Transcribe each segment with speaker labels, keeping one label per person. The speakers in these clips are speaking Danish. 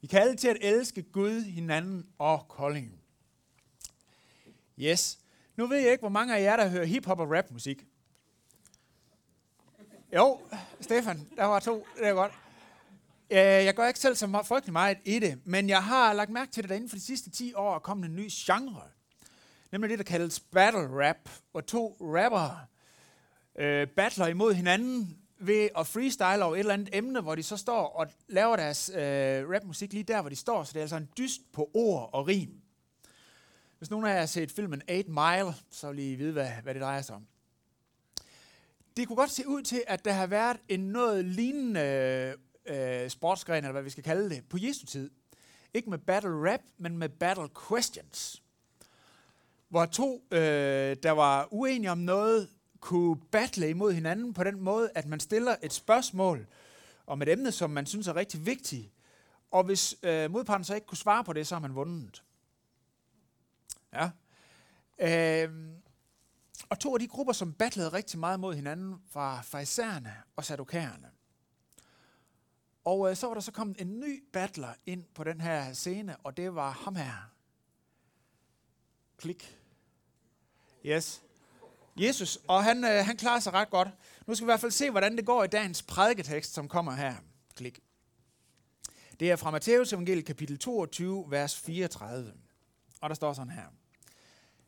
Speaker 1: Vi kan alle til at elske Gud, hinanden og Kolding. Yes. Nu ved jeg ikke, hvor mange af jer, der hører hiphop og rap-musik. Jo, Stefan, der var to. Det er godt. Jeg går ikke selv så frygtelig meget i det, men jeg har lagt mærke til, at der inden for de sidste 10 år er kommet en ny genre. Nemlig det, der kaldes battle rap, hvor to rapper øh, battler imod hinanden ved at freestyle over et eller andet emne, hvor de så står og laver deres øh, rapmusik lige der, hvor de står. Så det er altså en dyst på ord og rim. Hvis nogen af jer har set filmen 8 Mile, så vil I vide, hvad, hvad det drejer sig om. Det kunne godt se ud til, at der har været en noget lignende øh, sportsgren, eller hvad vi skal kalde det, på Jesu tid. Ikke med battle rap, men med battle questions. Hvor to, øh, der var uenige om noget, kunne battle imod hinanden på den måde, at man stiller et spørgsmål om et emne, som man synes er rigtig vigtigt, og hvis øh, modparten så ikke kunne svare på det, så har man vundet. Ja. Øh, og to af de grupper, som battlede rigtig meget mod hinanden, var farisæerne og sadokærerne. Og øh, så var der så kommet en ny battler ind på den her scene, og det var ham her. Klik. Yes. Jesus, og han, øh, han klarer sig ret godt. Nu skal vi i hvert fald se, hvordan det går i dagens prædiketekst, som kommer her. Klik. Det er fra Matteus evangeliet kapitel 22, vers 34. Og der står sådan her.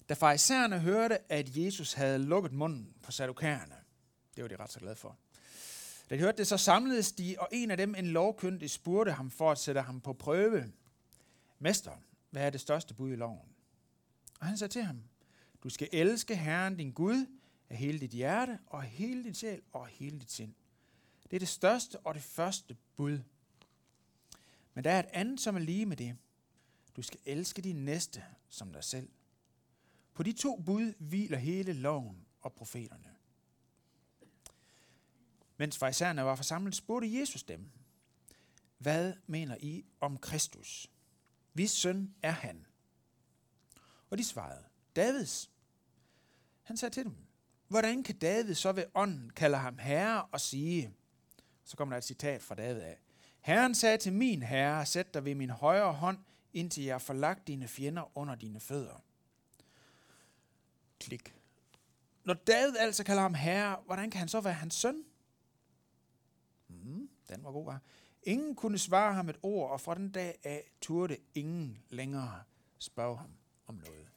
Speaker 1: Da farisæerne hørte, at Jesus havde lukket munden på sadukærerne, det var de ret så glade for. Da de hørte det, så samledes de, og en af dem, en lovkyndig, spurgte ham for at sætte ham på prøve. Mester, hvad er det største bud i loven? Og han sagde til ham, du skal elske Herren din Gud af hele dit hjerte, og hele din sjæl, og hele dit sind. Det er det største og det første bud. Men der er et andet, som er lige med det. Du skal elske din næste som dig selv. På de to bud hviler hele loven og profeterne. Mens farisæerne var forsamlet, spurgte Jesus dem, hvad mener I om Kristus? Hvis søn er han? Og de svarede, Davids. Han sagde til dem, hvordan kan David så ved ånden kalde ham herre og sige, så kommer der et citat fra David af, Herren sagde til min herre, sæt dig ved min højre hånd, indtil jeg får lagt dine fjender under dine fødder. Klik. Når David altså kalder ham herre, hvordan kan han så være hans søn? Mm, den var god, var. Ingen kunne svare ham et ord, og fra den dag af turde ingen længere spørge ham om noget.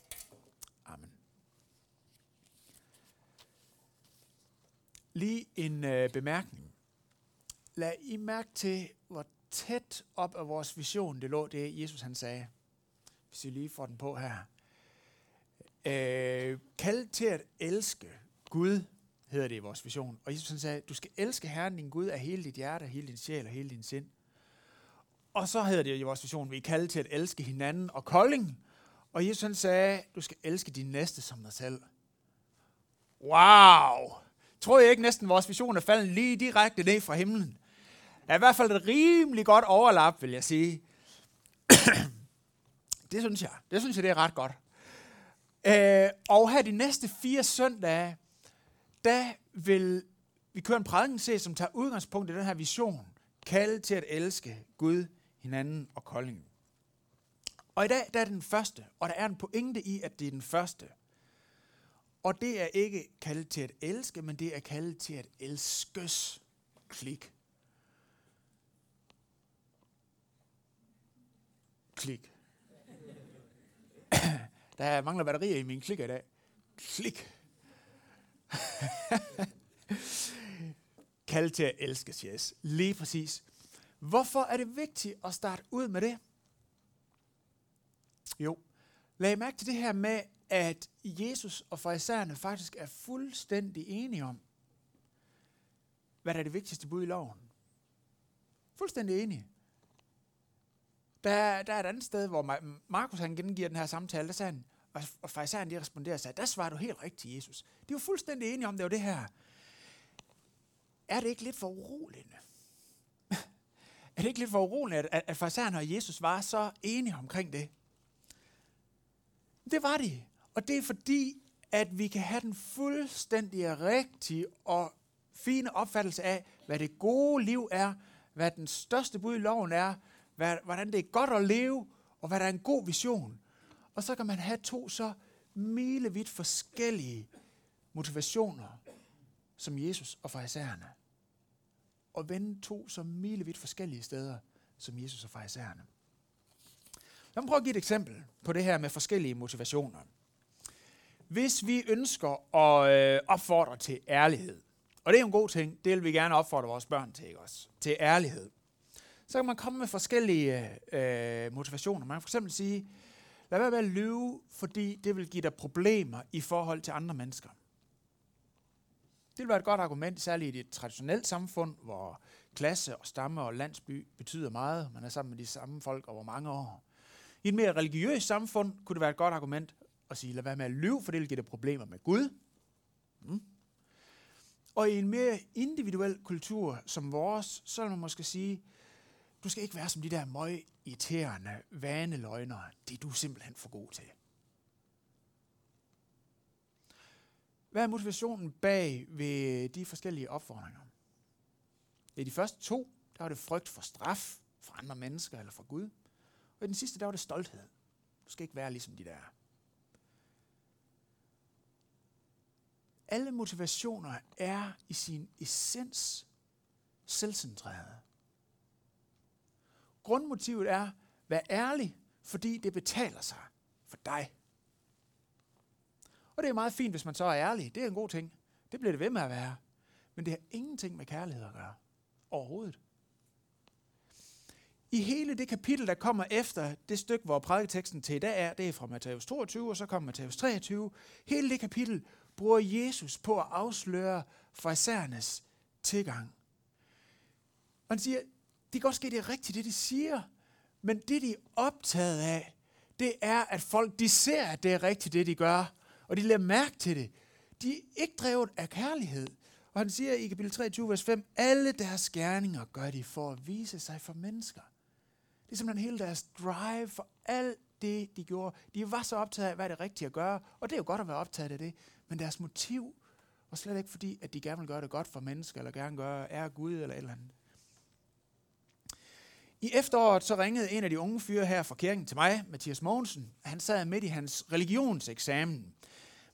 Speaker 1: Lige en øh, bemærkning. Lad I mærke til, hvor tæt op af vores vision det lå, det Jesus han sagde. Hvis I lige får den på her. Øh, kald til at elske Gud, hedder det i vores vision. Og Jesus han sagde, du skal elske Herren din Gud af hele dit hjerte, hele din sjæl og hele din sind. Og så hedder det i vores vision, vi er kaldet til at elske hinanden og kolding. Og Jesus han sagde, du skal elske din næste som dig selv. Wow! Tror jeg ikke næsten, vores vision er faldet lige direkte ned fra himlen? er i hvert fald et rimelig godt overlap, vil jeg sige. det synes jeg. Det synes jeg, det er ret godt. Øh, og her de næste fire søndage, der vil vi køre en prædiken se, som tager udgangspunkt i den her vision. Kaldet til at elske Gud, hinanden og koldingen. Og i dag der er den første, og der er en pointe i, at det er den første. Og det er ikke kaldet til at elske, men det er kaldet til at elskes. Klik. Klik. Der mangler batterier i min klik i dag. Klik. Kald til at elske, yes. Lige præcis. Hvorfor er det vigtigt at starte ud med det? Jo, lag mærke til det her med, at Jesus og farisæerne faktisk er fuldstændig enige om, hvad der er det vigtigste bud i loven. Fuldstændig enige. Der, der er et andet sted, hvor Markus han gengiver den her samtale, der sagde han, og farisæerne de responderer og sagde, der svarer du helt rigtigt, Jesus. De var fuldstændig enige om, det var det her. Er det ikke lidt for uroligende? er det ikke lidt for uroligende, at, at farisæerne og Jesus var så enige omkring det? Det var de. Og det er fordi, at vi kan have den fuldstændig rigtige og fine opfattelse af, hvad det gode liv er, hvad den største bud i loven er, hvad, hvordan det er godt at leve, og hvad der er en god vision. Og så kan man have to så milevidt forskellige motivationer, som Jesus og farisæerne. Og vende to så milevidt forskellige steder, som Jesus og farisæerne. Lad mig prøve at give et eksempel på det her med forskellige motivationer. Hvis vi ønsker at øh, opfordre til ærlighed, og det er en god ting, det vil vi gerne opfordre vores børn til, ikke også? Til ærlighed. Så kan man komme med forskellige øh, motivationer. Man kan fx sige, lad være med at lyve, fordi det vil give dig problemer i forhold til andre mennesker. Det vil være et godt argument, særligt i et traditionelt samfund, hvor klasse og stamme og landsby betyder meget. Man er sammen med de samme folk over mange år. I et mere religiøst samfund kunne det være et godt argument og sige, lad være med at lyve, for det giver dig problemer med Gud. Mm. Og i en mere individuel kultur som vores, så vil man måske sige, du skal ikke være som de der møg irriterende vaneløgnere. Det er du simpelthen for god til. Hvad er motivationen bag ved de forskellige opfordringer? I de første to, der var det frygt for straf fra andre mennesker eller fra Gud. Og i den sidste, der var det stolthed. Du skal ikke være ligesom de der. Alle motivationer er i sin essens selvcentrerede. Grundmotivet er, vær ærlig, fordi det betaler sig for dig. Og det er meget fint, hvis man så er ærlig. Det er en god ting. Det bliver det ved med at være. Men det har ingenting med kærlighed at gøre. Overhovedet. I hele det kapitel, der kommer efter det stykke, hvor prædiketeksten til i dag er, det er fra Matthæus 22, og så kommer Matthæus 23. Hele det kapitel bruger Jesus på at afsløre farisæernes tilgang. Og han siger, det kan godt ske, det er rigtigt, det de siger, men det de er optaget af, det er, at folk de ser, at det er rigtigt, det de gør, og de lader mærke til det. De er ikke drevet af kærlighed. Og han siger i kapitel 23, vers 5, alle deres gerninger gør de for at vise sig for mennesker. Det er simpelthen hele deres drive for alt det, de gjorde. De var så optaget af, hvad det er rigtigt at gøre, og det er jo godt at være optaget af det, men deres motiv var slet ikke fordi, at de gerne vil gøre det godt for mennesker, eller gerne gøre ære Gud, eller et eller andet. I efteråret så ringede en af de unge fyre her fra kirken til mig, Mathias Mogensen. Han sad midt i hans religionseksamen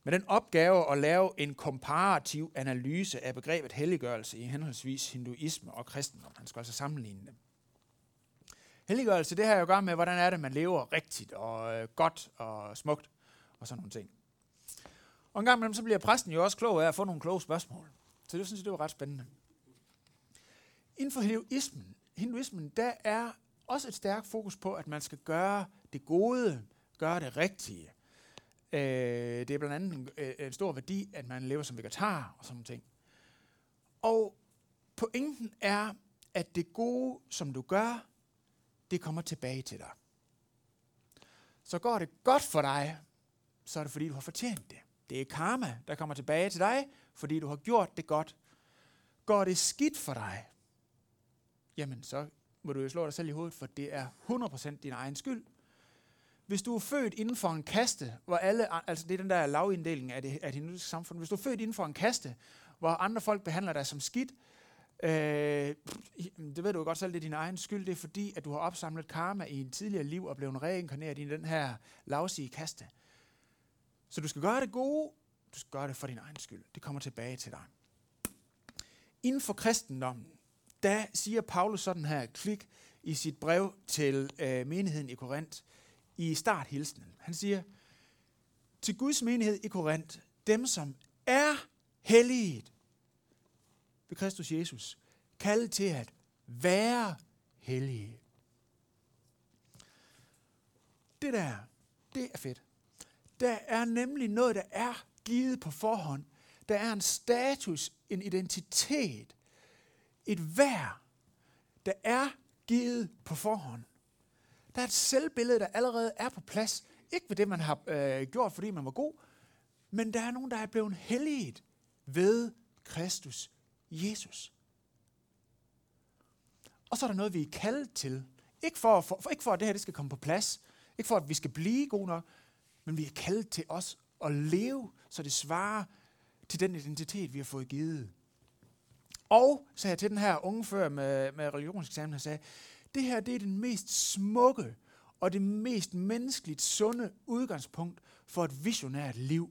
Speaker 1: med den opgave at lave en komparativ analyse af begrebet helliggørelse i henholdsvis hinduisme og kristendom. Han skulle altså sammenligne dem. Helliggørelse, det har jo at gøre med, hvordan er det, man lever rigtigt og øh, godt og smukt og sådan nogle ting. Og en gang imellem, så bliver præsten jo også klog af at få nogle kloge spørgsmål. Så det synes jeg, det var ret spændende. Inden for hinduismen, hinduismen, der er også et stærkt fokus på, at man skal gøre det gode, gøre det rigtige. Øh, det er blandt andet en, øh, en stor værdi, at man lever som vegetar og sådan ting. Og pointen er, at det gode, som du gør, det kommer tilbage til dig. Så går det godt for dig, så er det fordi, du har fortjent det. Det er karma, der kommer tilbage til dig, fordi du har gjort det godt. Går det skidt for dig, jamen så må du jo slå dig selv i hovedet, for det er 100% din egen skyld. Hvis du er født inden for en kaste, hvor alle, altså det er den der lavinddeling af det, af det nordiske samfund, hvis du er født inden for en kaste, hvor andre folk behandler dig som skidt, øh, det ved du jo godt selv, det er din egen skyld, det er fordi, at du har opsamlet karma i en tidligere liv og blevet reinkarneret i den her lavsige kaste. Så du skal gøre det gode, du skal gøre det for din egen skyld. Det kommer tilbage til dig. Inden for kristendommen, der siger Paulus sådan her, klik i sit brev til øh, menigheden i Korinth, i starthilsenen. Han siger, til Guds menighed i Korinth, dem som er helliget ved Kristus Jesus, kaldet til at være hellige. Det der, det er fedt. Der er nemlig noget, der er givet på forhånd. Der er en status, en identitet, et værd, der er givet på forhånd. Der er et selvbillede, der allerede er på plads. Ikke ved det, man har øh, gjort, fordi man var god, men der er nogen, der er blevet helliget ved Kristus Jesus. Og så er der noget, vi er kaldet til. Ikke for, for, for, ikke for at det her det skal komme på plads. Ikke for, at vi skal blive gode nok. Men vi er kaldet til os at leve, så det svarer til den identitet, vi har fået givet. Og, sagde jeg til den her unge før med, med religionseksamen, han sagde, Det her det er den mest smukke og det mest menneskeligt sunde udgangspunkt for et visionært liv.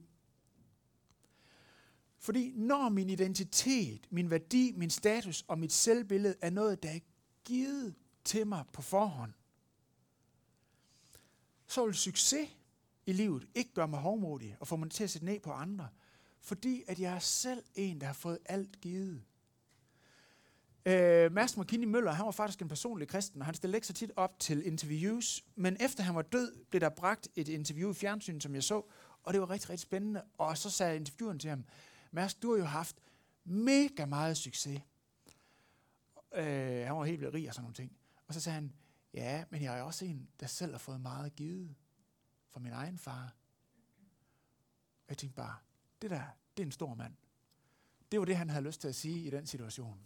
Speaker 1: Fordi når min identitet, min værdi, min status og mit selvbillede er noget, der er givet til mig på forhånd, så vil succes i livet ikke gør mig hovmodig og får mig til at sætte ned på andre, fordi at jeg er selv en, der har fået alt givet. Øh, Mads McKinney Møller, han var faktisk en personlig kristen, og han stillede ikke så tit op til interviews, men efter han var død, blev der bragt et interview i fjernsynet, som jeg så, og det var rigtig, rigtig spændende, og så sagde intervieweren til ham, Mads, du har jo haft mega meget succes. Øh, han var helt vildt rig og sådan nogle ting. Og så sagde han, ja, men jeg er også en, der selv har fået meget givet fra min egen far. Og jeg tænkte bare, det der, det er en stor mand. Det var det, han havde lyst til at sige i den situation.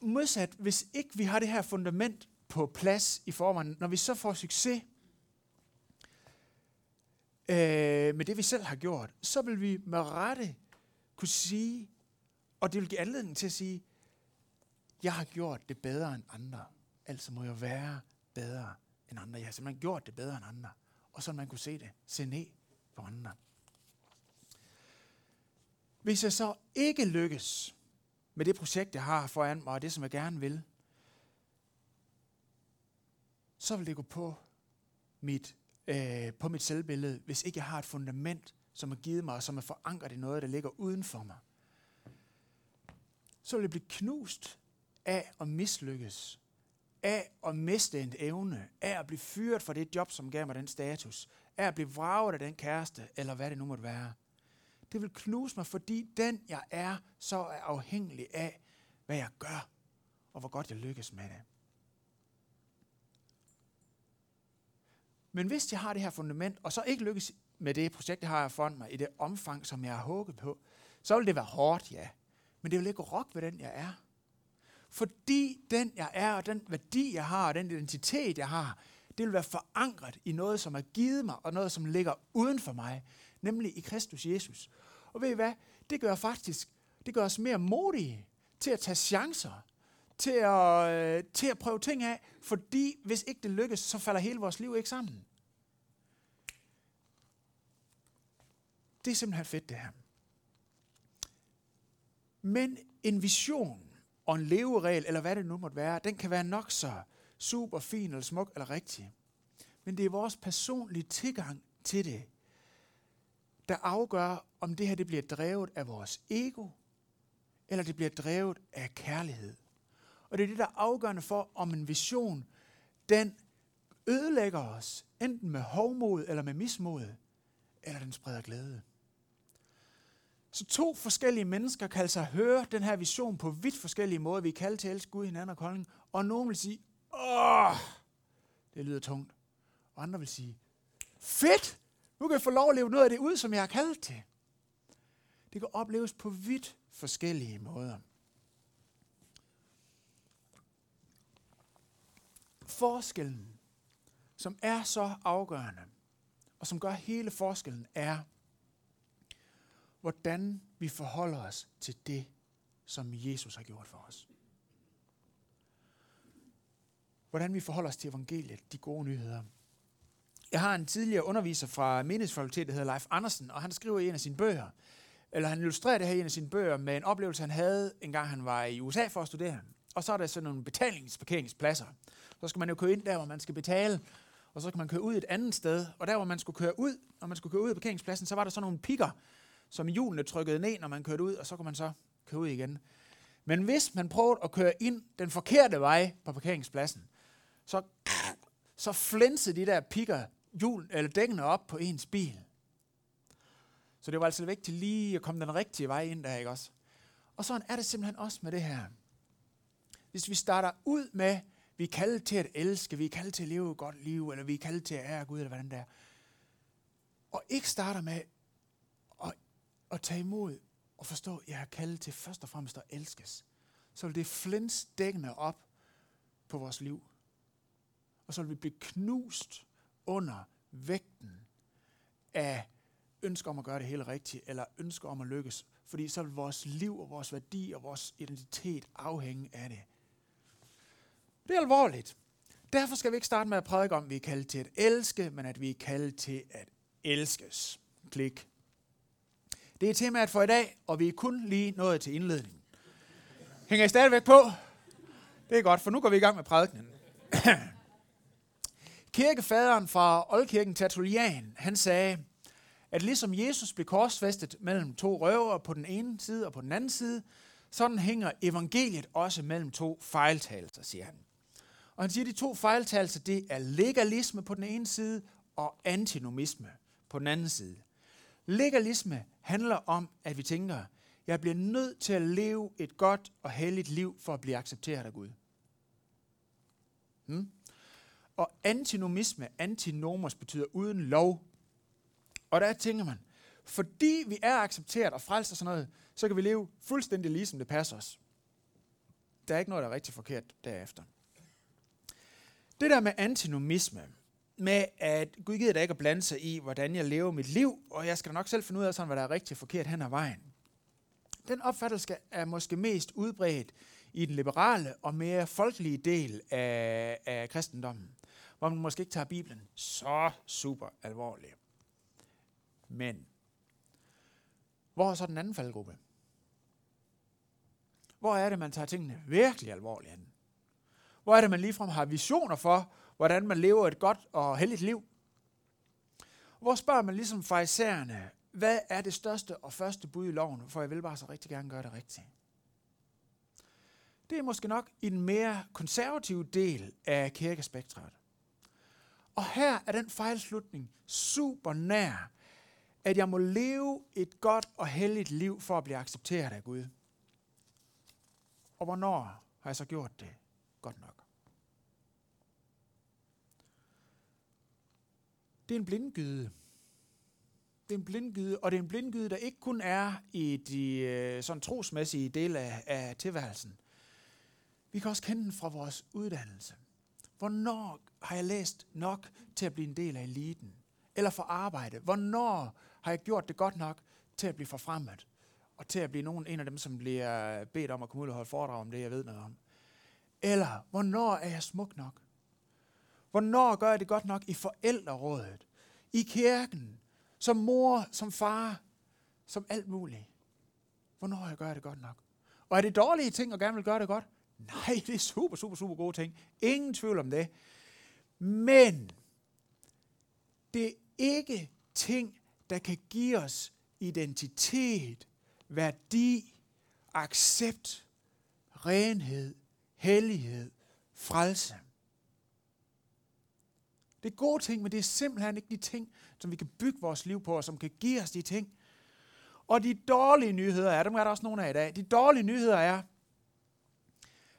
Speaker 1: Modsat, hvis ikke vi har det her fundament på plads i forvejen, når vi så får succes øh, med det, vi selv har gjort, så vil vi med rette kunne sige, og det vil give anledning til at sige, jeg har gjort det bedre end andre. Altså må jeg være bedre end andre. Jeg har simpelthen gjort det bedre end andre. Og så man kunne se det. Se ned på andre. Hvis jeg så ikke lykkes med det projekt, jeg har foran mig, og det, som jeg gerne vil, så vil det gå på mit, øh, på mit selvbillede, hvis ikke jeg har et fundament, som er givet mig, og som er forankret i noget, der ligger uden for mig. Så vil det blive knust af at mislykkes, af at miste en evne, af at blive fyret fra det job, som gav mig den status, af at blive vraget af den kæreste, eller hvad det nu måtte være. Det vil knuse mig, fordi den jeg er, så er afhængig af, hvad jeg gør, og hvor godt jeg lykkes med det. Men hvis jeg har det her fundament, og så ikke lykkes med det projekt, jeg har foran mig, i det omfang, som jeg har håbet på, så vil det være hårdt, ja. Men det vil ikke rokke ved den, jeg er. Fordi den, jeg er, og den værdi, jeg har, og den identitet, jeg har, det vil være forankret i noget, som er givet mig, og noget, som ligger uden for mig, nemlig i Kristus Jesus. Og ved I hvad? Det gør faktisk, det gør os mere modige til at tage chancer, til at, øh, til at prøve ting af, fordi hvis ikke det lykkes, så falder hele vores liv ikke sammen. Det er simpelthen fedt, det her. Men en vision og en leveregel, eller hvad det nu måtte være, den kan være nok så super fin, eller smuk, eller rigtig. Men det er vores personlige tilgang til det, der afgør, om det her det bliver drevet af vores ego, eller det bliver drevet af kærlighed. Og det er det, der er afgørende for, om en vision, den ødelægger os, enten med hovmod eller med mismod, eller den spreder glæde. Så to forskellige mennesker kan altså høre den her vision på vidt forskellige måder. Vi kalder til at elske Gud, hinanden og kolding. Og nogen vil sige, åh, det lyder tungt. Og andre vil sige, fedt, nu kan jeg få lov at leve noget af det ud, som jeg har kaldt til. Det kan opleves på vidt forskellige måder. Forskellen, som er så afgørende, og som gør hele forskellen, er, hvordan vi forholder os til det, som Jesus har gjort for os. Hvordan vi forholder os til evangeliet, de gode nyheder. Jeg har en tidligere underviser fra menighedsfakultetet, der hedder Leif Andersen, og han skriver i en af sine bøger, eller han illustrerer det her i en af sine bøger med en oplevelse, han havde, en gang han var i USA for at studere. Og så er der sådan nogle betalingsparkeringspladser. Så skal man jo køre ind der, hvor man skal betale, og så kan man køre ud et andet sted. Og der, hvor man skulle køre ud, når man skulle køre ud af parkeringspladsen, så var der sådan nogle pikker, som hjulene trykkede ned, når man kørte ud, og så kunne man så køre ud igen. Men hvis man prøvede at køre ind den forkerte vej på parkeringspladsen, så, så flænsede de der pikker hjul, eller dækkene op på ens bil. Så det var altså vigtigt lige at komme den rigtige vej ind der, ikke også? Og sådan er det simpelthen også med det her. Hvis vi starter ud med, vi er kaldet til at elske, vi er kaldet til at leve et godt liv, eller vi er kaldet til at ære Gud, eller hvordan det er, og ikke starter med at tage imod og forstå, at jeg er kaldet til først og fremmest at elskes, så vil det flins dækkende op på vores liv. Og så vil vi blive knust under vægten af ønsker om at gøre det hele rigtigt, eller ønsker om at lykkes. Fordi så vil vores liv og vores værdi og vores identitet afhænge af det. Det er alvorligt. Derfor skal vi ikke starte med at prædike om, at vi er kaldet til at elske, men at vi er kaldet til at elskes. Klik. Det er temaet for i dag, og vi er kun lige nået til indledningen. Hænger I stadigvæk på? Det er godt, for nu går vi i gang med prædikenen. Kirkefaderen fra Oldkirken Tertullian, han sagde, at ligesom Jesus blev korsfæstet mellem to røver på den ene side og på den anden side, sådan hænger evangeliet også mellem to fejltagelser, siger han. Og han siger, at de to fejltagelser, det er legalisme på den ene side og antinomisme på den anden side. Legalisme handler om, at vi tænker, jeg bliver nødt til at leve et godt og helligt liv for at blive accepteret af Gud. Hmm? Og antinomisme, antinomos, betyder uden lov. Og der tænker man, fordi vi er accepteret og frelst og sådan noget, så kan vi leve fuldstændig lige som det passer os. Der er ikke noget, der er rigtig forkert derefter. Det der med antinomisme, med at Gud gider da ikke at blande sig i, hvordan jeg lever mit liv, og jeg skal nok selv finde ud af, sådan, hvad der er rigtig forkert hen ad vejen. Den opfattelse er måske mest udbredt i den liberale og mere folkelige del af, af kristendommen, hvor man måske ikke tager Bibelen så super alvorligt. Men, hvor er så den anden faldgruppe? Hvor er det, man tager tingene virkelig alvorligt an? Hvor er det, man ligefrem har visioner for, hvordan man lever et godt og heldigt liv? Hvor spørger man ligesom farisæerne, hvad er det største og første bud i loven, for jeg vil bare så rigtig gerne gøre det rigtigt? Det er måske nok i den mere konservative del af kirkespektret. Og her er den fejlslutning super nær, at jeg må leve et godt og heldigt liv for at blive accepteret af Gud. Og hvornår har jeg så gjort det godt nok? Det er en blindgyde. Det er en blindgyde, og det er en blindgyde, der ikke kun er i de øh, sådan trosmæssige dele af, af tilværelsen. Vi kan også kende den fra vores uddannelse. Hvornår har jeg læst nok til at blive en del af eliten? Eller for arbejde? Hvornår har jeg gjort det godt nok til at blive forfremmet? Og til at blive nogen, en af dem, som bliver bedt om at komme ud og holde foredrag om det, jeg ved noget om? Eller hvornår er jeg smuk nok? Hvornår gør jeg det godt nok i forældrerådet? I kirken? Som mor, som far? Som alt muligt? Hvornår jeg gør det godt nok? Og er det dårlige ting, og gerne vil gøre det godt? Nej, det er super, super, super gode ting. Ingen tvivl om det. Men det er ikke ting, der kan give os identitet, værdi, accept, renhed, hellighed, frelse. Det er gode ting, men det er simpelthen ikke de ting, som vi kan bygge vores liv på, og som kan give os de ting. Og de dårlige nyheder er, dem er der også nogle af i dag, de dårlige nyheder er,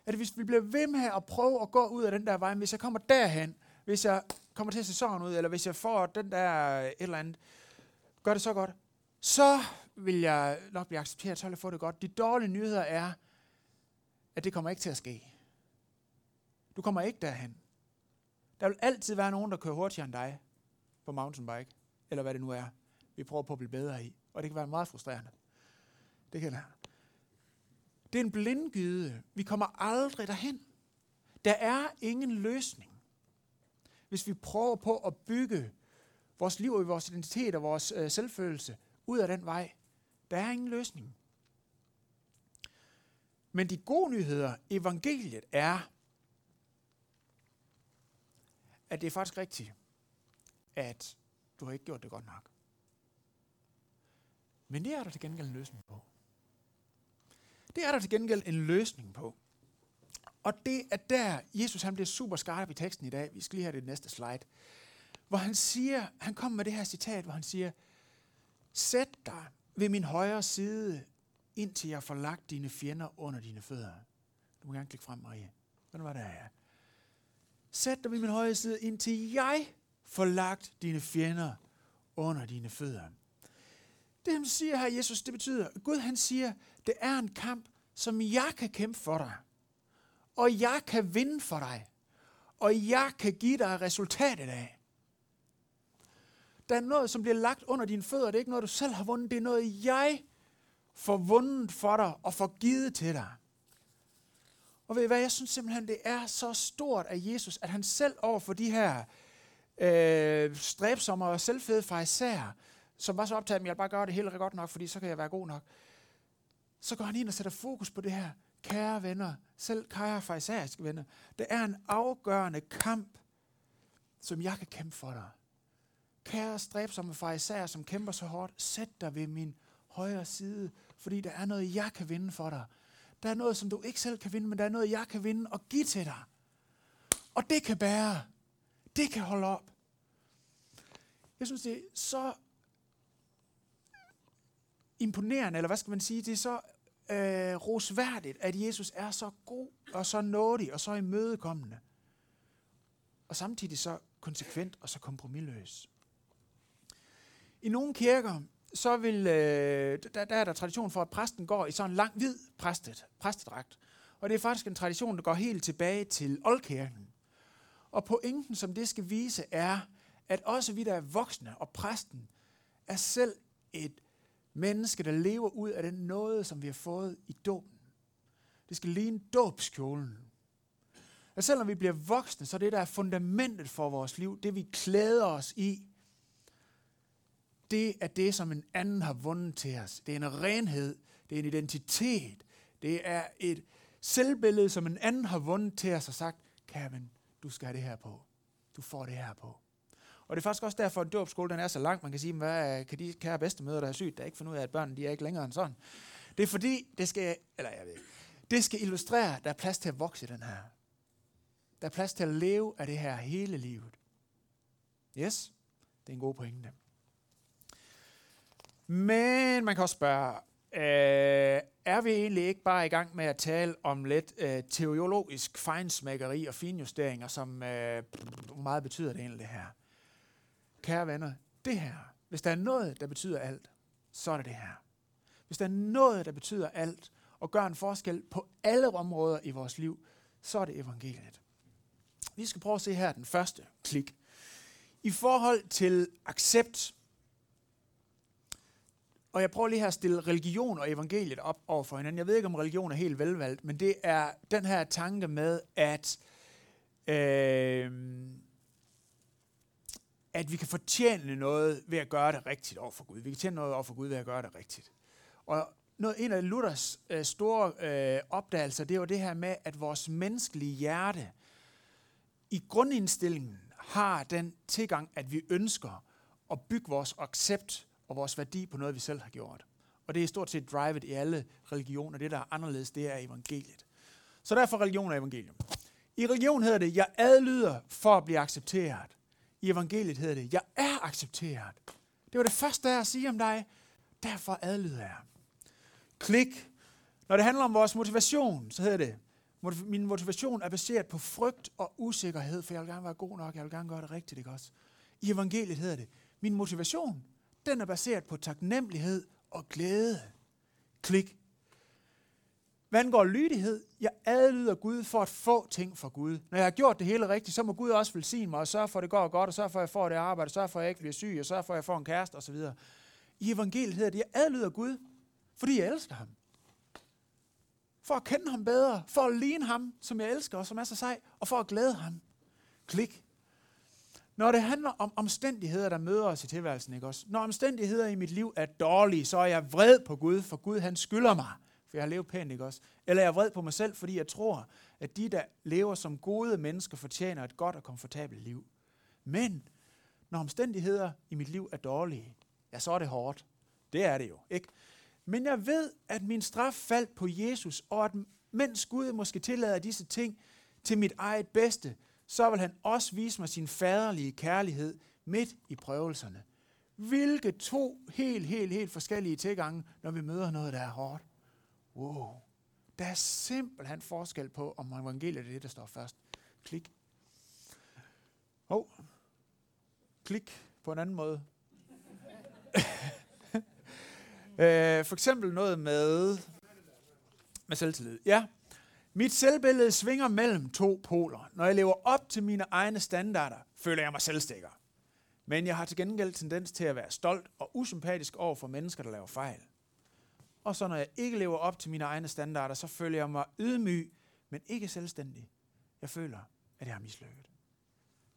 Speaker 1: at hvis vi bliver ved med at prøve at gå ud af den der vej, hvis jeg kommer derhen, hvis jeg kommer til sæsonen ud, eller hvis jeg får den der et eller andet, gør det så godt, så vil jeg nok blive accepteret, så vil jeg få det godt. De dårlige nyheder er, at det kommer ikke til at ske. Du kommer ikke derhen. Der vil altid være nogen, der kører hurtigere end dig på mountainbike, eller hvad det nu er, vi prøver på at blive bedre i. Og det kan være meget frustrerende. Det kan det. Det er en blindgyde. Vi kommer aldrig derhen. Der er ingen løsning. Hvis vi prøver på at bygge vores liv og vores identitet og vores øh, selvfølelse ud af den vej, der er ingen løsning. Men de gode nyheder, evangeliet, er, at det er faktisk rigtigt, at du har ikke gjort det godt nok. Men det er der til gengæld en løsning på. Det er der til gengæld en løsning på. Og det er der, Jesus han bliver super skarp i teksten i dag. Vi skal lige have det næste slide. Hvor han siger, han kommer med det her citat, hvor han siger, Sæt dig ved min højre side, indtil jeg får lagt dine fjender under dine fødder. Du må gerne klikke frem, Marie. Hvad var det her? Sæt dig ved min højre side, indtil jeg får lagt dine fjender under dine fødder. Det han siger her, Jesus, det betyder, at Gud han siger, det er en kamp, som jeg kan kæmpe for dig. Og jeg kan vinde for dig. Og jeg kan give dig resultatet af. Der er noget, som bliver lagt under dine fødder. Det er ikke noget, du selv har vundet. Det er noget, jeg får vundet for dig og får givet til dig. Og ved I hvad, jeg synes simpelthen, det er så stort af Jesus, at han selv over for de her øh, stræbsomme og selvfede farisæer, som var så optaget, at jeg bare gør det hele godt nok, fordi så kan jeg være god nok. Så går han ind og sætter fokus på det her. Kære venner, selv kære farisæiske venner, det er en afgørende kamp, som jeg kan kæmpe for dig. Kære stræbsomme farisæer, som kæmper så hårdt, sæt dig ved min højre side, fordi der er noget, jeg kan vinde for dig. Der er noget, som du ikke selv kan vinde, men der er noget, jeg kan vinde og give til dig. Og det kan bære. Det kan holde op. Jeg synes, det er så imponerende, eller hvad skal man sige, det er så øh, rosværdigt, at Jesus er så god og så nådig og så imødekommende. Og samtidig så konsekvent og så kompromilløs. I nogle kirker, så vil, øh, der, der er der tradition for, at præsten går i sådan en lang hvid præstet, præstedragt. Og det er faktisk en tradition, der går helt tilbage til oldkirken. Og pointen, som det skal vise, er, at også vi, der er voksne, og præsten, er selv et menneske, der lever ud af den noget, som vi har fået i dåben. Det skal ligne dåbskjolen. Og selvom vi bliver voksne, så er det, der er fundamentet for vores liv, det vi klæder os i, det er det, som en anden har vundet til os. Det er en renhed, det er en identitet, det er et selvbillede, som en anden har vundet til os og sagt, Kevin, du skal have det her på. Du får det her på. Og det er faktisk også derfor, at dåbskole den er så lang. Man kan sige, hvad kan de kære bedstemøder, der er sygt, der ikke fundet ud af, at børnene de er ikke længere end sådan. Det er fordi, det skal, eller jeg ved, det skal illustrere, at der er plads til at vokse i den her. Der er plads til at leve af det her hele livet. Yes, det er en god pointe. Men man kan også spørge, øh, er vi egentlig ikke bare i gang med at tale om lidt øh, teologisk fejnsmækkeri og finjusteringer, som øh, meget betyder det egentlig det her? Kære venner, det her, hvis der er noget, der betyder alt, så er det det her. Hvis der er noget, der betyder alt, og gør en forskel på alle områder i vores liv, så er det evangeliet. Vi skal prøve at se her den første klik. I forhold til accept, og jeg prøver lige her at stille religion og evangeliet op over for hinanden. Jeg ved ikke, om religion er helt velvalgt, men det er den her tanke med, at, øh, at vi kan fortjene noget ved at gøre det rigtigt over for Gud. Vi kan tjene noget over for Gud ved at gøre det rigtigt. Og noget, en af Luthers øh, store øh, opdagelser, det var det her med, at vores menneskelige hjerte i grundindstillingen har den tilgang, at vi ønsker at bygge vores accept og vores værdi på noget, vi selv har gjort. Og det er stort set drivet i alle religioner. Det, der er anderledes, det er evangeliet. Så derfor religion og evangelium. I religion hedder det, jeg adlyder for at blive accepteret. I evangeliet hedder det, jeg er accepteret. Det var det første, der at sige om dig. Derfor adlyder jeg. Klik. Når det handler om vores motivation, så hedder det, min motivation er baseret på frygt og usikkerhed, for jeg vil gerne være god nok, jeg vil gerne gøre det rigtigt, ikke også? I evangeliet hedder det, min motivation den er baseret på taknemmelighed og glæde. Klik. Hvad angår lydighed, jeg adlyder Gud for at få ting fra Gud. Når jeg har gjort det hele rigtigt, så må Gud også velsigne mig og sørge for, at det går godt, og sørge for, at jeg får det arbejde, og sørge for, at jeg ikke bliver syg, og sørge for, at jeg får en kæreste osv. I evangeliet hedder det, jeg adlyder Gud, fordi jeg elsker ham. For at kende ham bedre, for at ligne ham, som jeg elsker og som er så sej, og for at glæde ham. Klik. Når det handler om omstændigheder, der møder os i tilværelsen, ikke også? Når omstændigheder i mit liv er dårlige, så er jeg vred på Gud, for Gud han skylder mig, for jeg har levet pænt, ikke også? Eller jeg er vred på mig selv, fordi jeg tror, at de, der lever som gode mennesker, fortjener et godt og komfortabelt liv. Men når omstændigheder i mit liv er dårlige, ja, så er det hårdt. Det er det jo, ikke? Men jeg ved, at min straf faldt på Jesus, og at mens Gud måske tillader disse ting til mit eget bedste, så vil han også vise mig sin faderlige kærlighed midt i prøvelserne. Hvilke to helt, helt, helt forskellige tilgange, når vi møder noget, der er hårdt. Wow. Der er simpelthen forskel på, om evangeliet er det, der står først. Klik. Oh. Klik på en anden måde. øh, for eksempel noget med, med selvtillid. Ja, mit selvbillede svinger mellem to poler. Når jeg lever op til mine egne standarder, føler jeg mig selvstikker. Men jeg har til gengæld tendens til at være stolt og usympatisk over for mennesker, der laver fejl. Og så når jeg ikke lever op til mine egne standarder, så føler jeg mig ydmyg, men ikke selvstændig. Jeg føler, at jeg har mislykket.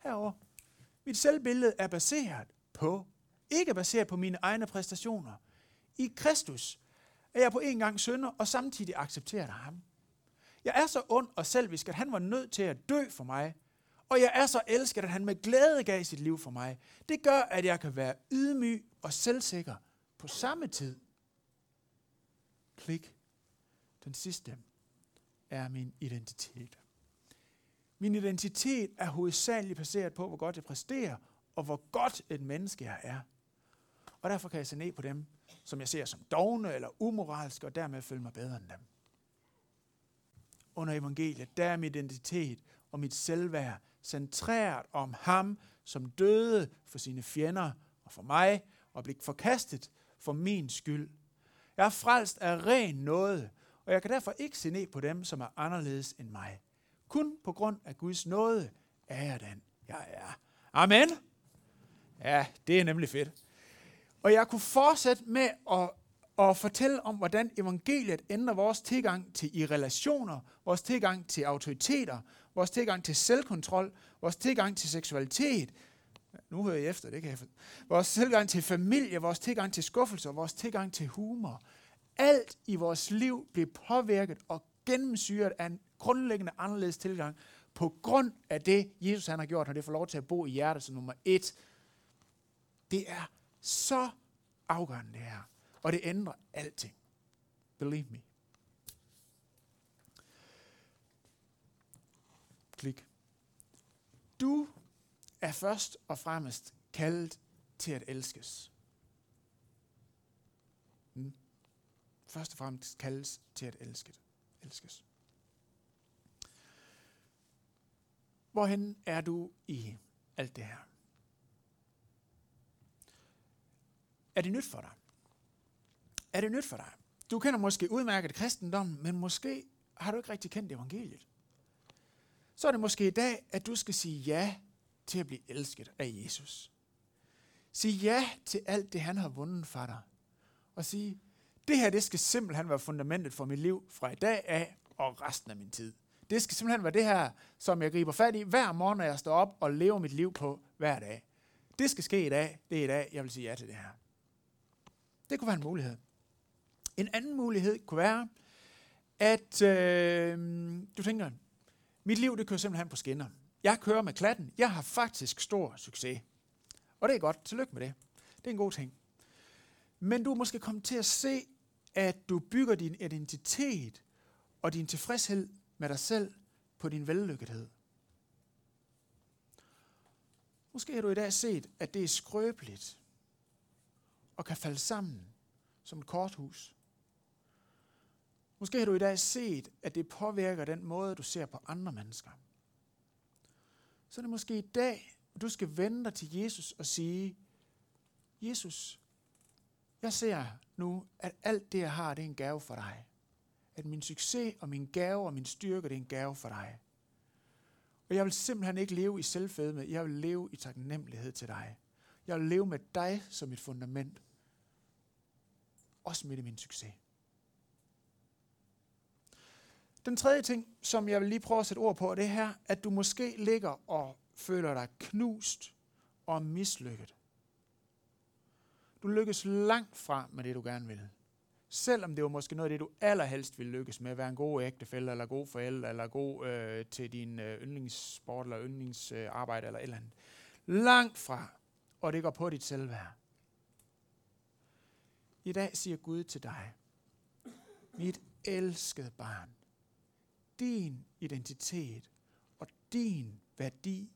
Speaker 1: Herover. Mit selvbillede er baseret på, ikke baseret på mine egne præstationer. I Kristus er jeg på en gang sønder og samtidig accepteret af ham. Jeg er så ond og selvisk, at han var nødt til at dø for mig, og jeg er så elsket, at han med glæde gav sit liv for mig. Det gør, at jeg kan være ydmyg og selvsikker på samme tid. Klik. Den sidste er min identitet. Min identitet er hovedsageligt baseret på, hvor godt jeg præsterer, og hvor godt et menneske jeg er. Og derfor kan jeg se ned på dem, som jeg ser som dogne eller umoralske, og dermed føle mig bedre end dem. Under evangeliet, der er min identitet og mit selvværd centreret om ham, som døde for sine fjender og for mig, og blev forkastet for min skyld. Jeg er frelst af ren nåde, og jeg kan derfor ikke se ned på dem, som er anderledes end mig. Kun på grund af Guds nåde er jeg den, jeg er. Amen. Ja, det er nemlig fedt. Og jeg kunne fortsætte med at, og fortælle om, hvordan evangeliet ændrer vores tilgang til i relationer, vores tilgang til autoriteter, vores tilgang til selvkontrol, vores tilgang til seksualitet. Nu hører jeg efter, det kan jeg Vores tilgang til familie, vores tilgang til skuffelser, vores tilgang til humor. Alt i vores liv bliver påvirket og gennemsyret af en grundlæggende anderledes tilgang på grund af det, Jesus han har gjort, når det får lov til at bo i hjertet som nummer et. Det er så afgørende det her. Og det ændrer alting. Believe me. Klik. Du er først og fremmest kaldet til at elskes. Hmm. Først og fremmest kaldes til at elske. elskes. Hvorhen er du i alt det her? Er det nyt for dig? Er det nyt for dig? Du kender måske udmærket kristendommen, men måske har du ikke rigtig kendt evangeliet. Så er det måske i dag, at du skal sige ja til at blive elsket af Jesus. Sig ja til alt det, han har vundet for dig. Og sige, det her det skal simpelthen være fundamentet for mit liv fra i dag af og resten af min tid. Det skal simpelthen være det her, som jeg griber fat i hver morgen, når jeg står op og lever mit liv på hver dag. Det skal ske i dag. Det er i dag, jeg vil sige ja til det her. Det kunne være en mulighed. En anden mulighed kunne være, at øh, du tænker, mit liv det kører simpelthen på skinner. Jeg kører med klatten. Jeg har faktisk stor succes. Og det er godt. Tillykke med det. Det er en god ting. Men du er måske kommet til at se, at du bygger din identitet og din tilfredshed med dig selv på din vellykkethed. Måske har du i dag set, at det er skrøbeligt og kan falde sammen som et korthus. Måske har du i dag set, at det påvirker den måde, du ser på andre mennesker. Så er det måske i dag, at du skal vende dig til Jesus og sige, Jesus, jeg ser nu, at alt det, jeg har, det er en gave for dig. At min succes og min gave og min styrke, det er en gave for dig. Og jeg vil simpelthen ikke leve i selvfedme. Jeg vil leve i taknemmelighed til dig. Jeg vil leve med dig som et fundament. Også midt i min succes. Den tredje ting, som jeg vil lige prøve at sætte ord på, det er her, at du måske ligger og føler dig knust og mislykket. Du lykkes langt fra med det, du gerne vil. Selvom det var måske noget af det, du allerhelst ville lykkes med, at være en god ægtefælle, eller god forælder, eller god øh, til din øh, yndlingssport, eller yndlingsarbejde, øh, eller et eller andet. Langt fra, og det går på dit selvværd. I dag siger Gud til dig, mit elskede barn, din identitet og din værdi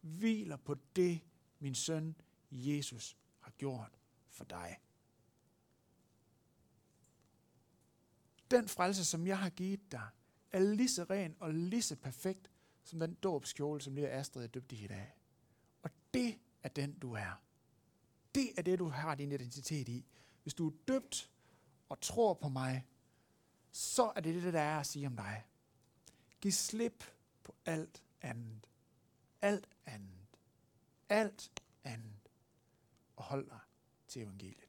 Speaker 1: hviler på det, min søn Jesus har gjort for dig. Den frelse, som jeg har givet dig, er lige så ren og lige så perfekt, som den dåbskjole, som lille Astrid er døbt i i dag. Og det er den, du er. Det er det, du har din identitet i. Hvis du er døbt og tror på mig, så er det det, der er at sige om dig. Giv slip på alt andet. Alt andet. Alt andet. Og hold dig til evangeliet.